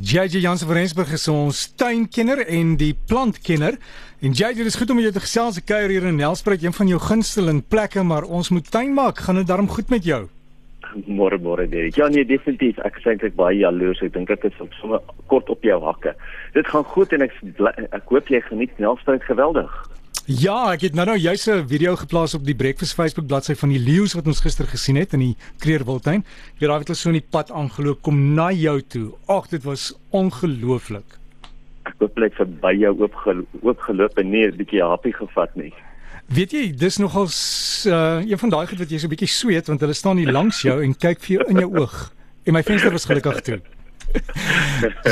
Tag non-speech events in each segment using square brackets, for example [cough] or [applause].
JJ Jansen van Rensburg is ons tuinkenner en die plantkenner. En JJ, dit is goed om jou te gesels. Ek kuier hier in Nelspruit, een van jou gunsteling plekke, maar ons moet tuin maak. Gaan dit darm goed met jou? Môre môre Derek. Ja nee, definitief. Ek is eintlik baie jaloers. Ek dink ek is op sommer kort op jou hakke. Dit gaan goed en ek ek hoop jy geniet Nelspruit geweldig. Ja, ek het nou nou juist 'n video geplaas op die Breakfast Facebook bladsy van die leeu's wat ons gister gesien het in die Kreerwiltuin. Jy raai het hulle so in die pad aangeloop kom na jou toe. Ag, dit was ongelooflik. Ek het net verby jou oop oop geloop en nie 'n bietjie happie gevat nie. Weet jy, dis nogal uh, een van daai goed wat jy so 'n bietjie sweet want hulle staan hier langs jou en kyk vir jou in jou oog. En my venster was gelukkig toe.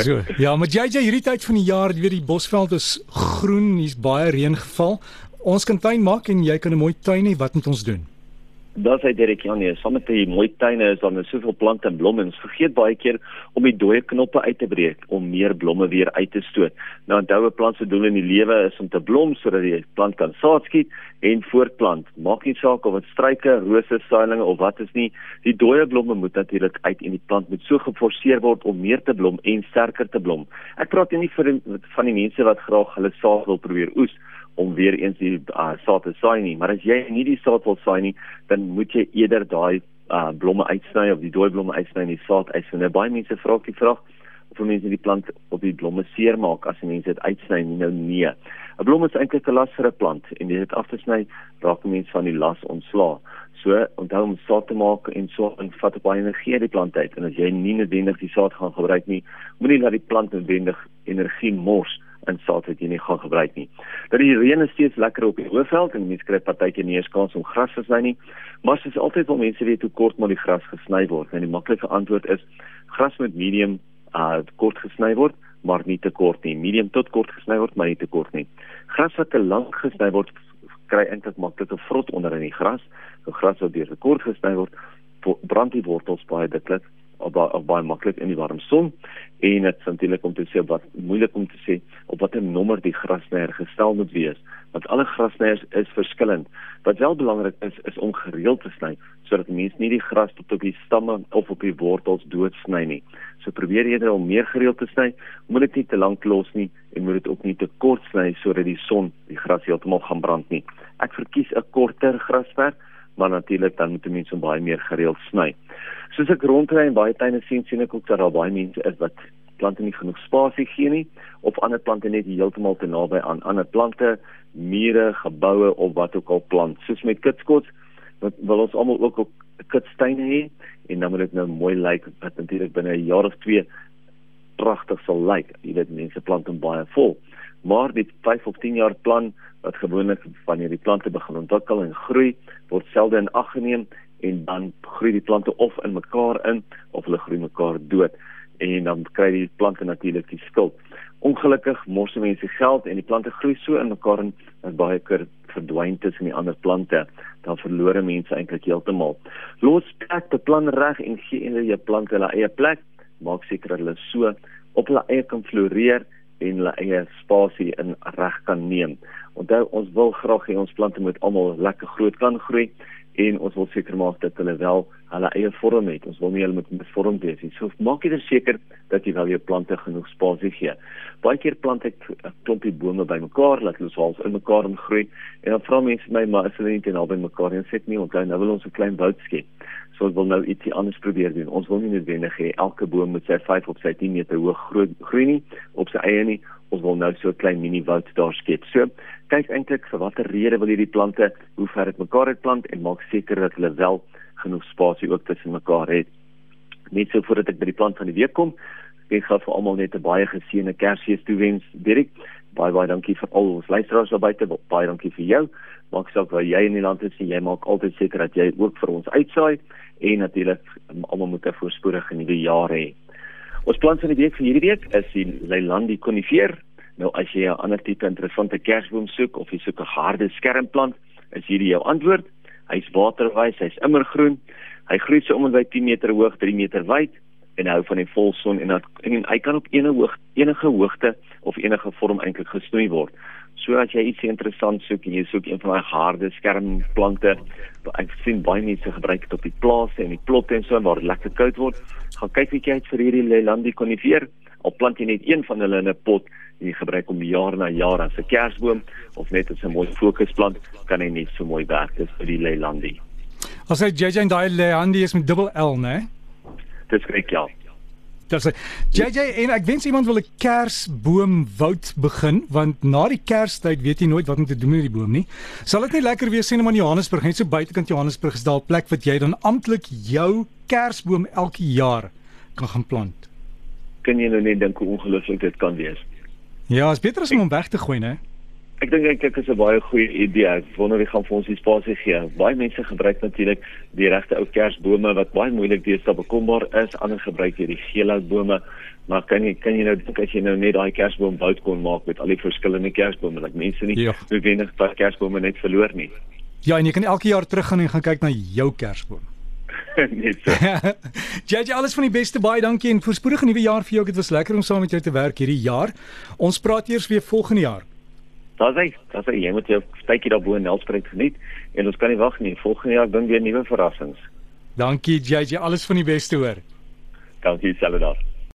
So, ja, maar JJ hierdie tyd van die jaar, jy weet die bosveld is groen, hier's baie reën geval. Ons kan tuin maak en jy kan 'n mooi tuin hê. Wat moet ons doen? Dan sê Derek Janie, soms met die mooi tuine is daar nou soveel plante en blomme. Ons vergeet baie keer om die dooie knoppe uit te breek om meer blomme weer uit te stoot. Nou onthou 'n plant se doel in die lewe is om te blom sodat die plant kan saad skiet en voortplant. Maak nie saak of dit struike, rose, saailinge of wat is nie, die dooie blomme moet natuurlik uit en die plant moet so geforseer word om meer te blom en sterker te blom. Ek praat nie vir van die mense wat graag hulle saad wil probeer oes om weer eens die uh, saad te saai nie, maar as jy nie die saad wil saai nie, dan moet jy eerder daai uh, blomme uitsny of die dooi blomme uitsny en die saad uitsny. Nou baie mense vra die vraag of mense die plant op die blomme seermaak as mense dit uitsny nie nou nee. 'n Blom is eintlik 'n las vir 'n plant en dit af te sny raak mense van die las ontslaa. So onthou om saad te maak en so en vat baie energie uit die plant uit en as jy nie noodwendig die saad gaan gebruik nie, moenie laat die plant noodwendig energie mors in saad wat jy nie gaan gebruik nie. Dat die reën is steeds lekker op die hoofveld en mense kry partytjie nie eens kans om gras te sny nie. Maar dit is altyd wel mense weet hoe kort moet die gras gesny word. En die maklike antwoord is gras moet medium uh kort gesny word, maar nie te kort nie. Medium tot kort gesny word, maar nie te kort nie. Gras wat te lank gesny word, kry eintlik maklike vrot onder in die gras. So gras wat deur te kort gesny word, brand die wortels baie diklik baie, of baie maklik in die warm son. En dit is natuurlik om te sê wat moeilik om te sê op watter nommer die grasnyer gestel moet wees. Want alle grasnyers is verskillend. Wat wel belangrik is is om gereeld te sny sodat mense nie die gras tot op die stamme of op die wortels doodsny nie. So probeer eerder om meer gereeld te sny moet dit nie te lank los nie en moet dit ook nie te kort sny sodat die son die gras heeltemal gaan brand nie. Ek verkies 'n korter grasperk maar natuurlik dan moet mense baie meer gereeld sny. Soos ek rondry en baie tuine sien, sien ek ook dat daar baie mense is wat plante nie genoeg spasie gee nie of ander plante net heeltemal te naby aan ander plante, mure, geboue of wat ook al plant. Soos met kitskots, wat wil ons almal ook op kitsteine hê en dan moet dit nou mooi lyk wat natuurlik binne 'n jaar of twee pragtig sal lyk. Jy weet mense plant hom baie vol. Maar die 5 of 10 jaar plan wat gewoonlik wanneer die plante begin ontwikkel en groei, word selde in ag geneem en dan groei die plante of in mekaar in of hulle groei mekaar dood en dan kry die plante natuurlik die skuld. Ongelukkig mors mense geld en die plante groei so in mekaar en dat baie keer verdwyn tussen die ander plante. Dan verloor mense eintlik heeltemal. Los plek te plan reg en gee hulle jou plante hulle eie plek. Maak seker hulle so op hulle eie kan floreer en hulle eie spasie in reg kan neem. Onthou ons wil graag hê ons plante moet almal lekker groot kan groei en ons wil seker maak dat hulle wel hulle eie vorm het. Ons wil nie hulle met misvormd wees nie. So maak jy seker dat jy wel jou plante genoeg spasie gee. Baie keer plant ek 'n klompie bome bymekaar, laat hulle swals in mekaar groei en dan vra mense my maar is hulle nie te naby mekaar nie? Sê nie, onthou nou wil ons 'n klein woud skep. So ons wil nou ietsie anders probeer doen. Ons wil nie noodwendig hê elke boom moet sy 5 of sy 10 meter hoog groei, groei nie op sy eie nie ons wil nou so 'n klein mini woud daar skep. So, kyk eintlik vir watter rede wil hierdie plante hoe ver dit mekaar uit plant en maak seker dat hulle wel genoeg spasie ook tussen mekaar het. Net so voordat ek by die plant van die week kom, ek gaan vir almal net 'n baie geseënde Kersfees toewens, Dirk. Baie baie dankie vir al ons luisteraars daar buite. Baie dankie vir jou. Maak saak waar jy in die land is, jy maak altyd seker dat jy ook vir ons uitsaai en natuurlik almal moet 'n voorspoedige nuwe jaar hê. Ons plan van die week vir hierdie week is die Leilandi conifeer. Nou as jy 'n ander tipe interessante kersboom soek of jy soek 'n harde skermplant, is hierdie jou antwoord. Hy's waterwys, hy's immergroen. Hy groei so om en by 10 meter hoog, 3 meter wyd en hou van die volson en dat en hy kan op enige hoog enige hoogte of enige vorm eintlik gesnoei word. So as jy iets interessant soek en jy soek een van daai harde skermplante, ek sien baie mense gebruik dit op die plase en die plotte en so waar dit lekker koud word. Gaan kyk bietjie uit vir hierdie Leilandi conifeer. Al plant jy net een van hulle in 'n pot en jy gebruik hom jaar na jaar as 'n kersboom of net as 'n mooi fokusplant, kan hy net so mooi werk as vir die Leilandi. As hy JJ en daai Leilandi is met dubbel L, né? Dis reg ja. Dis JJ en ek wens iemand wil 'n kersboom woud begin want na die Kerstyd weet jy nooit wat om te doen met die boom nie. Sal dit nie lekker wees sien om in Johannesburg net so buitekant Johannesburg is daar 'n plek wat jy dan amptelik jou kersboom elke jaar kan gaan plant. Kan jy nou net dink hoe ongelooflik dit kan wees? Ja, is beter as om hom weg te gooi, né? Ek dink ek dit is 'n baie goeie idee. Ek wonder wie gaan vir ons die spasie gee. Baie mense gebruik natuurlik die regte ou kersbome wat baie moeilik deesdae bekombaar is. Ander gebruik hierdie geelhoutbome. Maar kan jy kan jy nou dink as jy nou net daai kersboom bou kon maak met al die verskillende kersbome, dat mense nie ja. noodwendig daai kersbome net verloor nie. Ja, en jy kan elke jaar teruggaan en gaan kyk na jou kersboom. [laughs] net so. [laughs] JJ, alles van die beste. Baie dankie en voorspoedige nuwe jaar vir jou. Dit was lekker om saam met jou te werk hierdie jaar. Ons praat eers weer volgende jaar. Daar's hy. Daar's hy. Jy moet jou tydjie daarbo in Nelspruit geniet en ons kan nie wag nie. Volgende jaar bring weer nuwe verrassings. Dankie JJ. Alles van die beste hoor. Dankie selfs.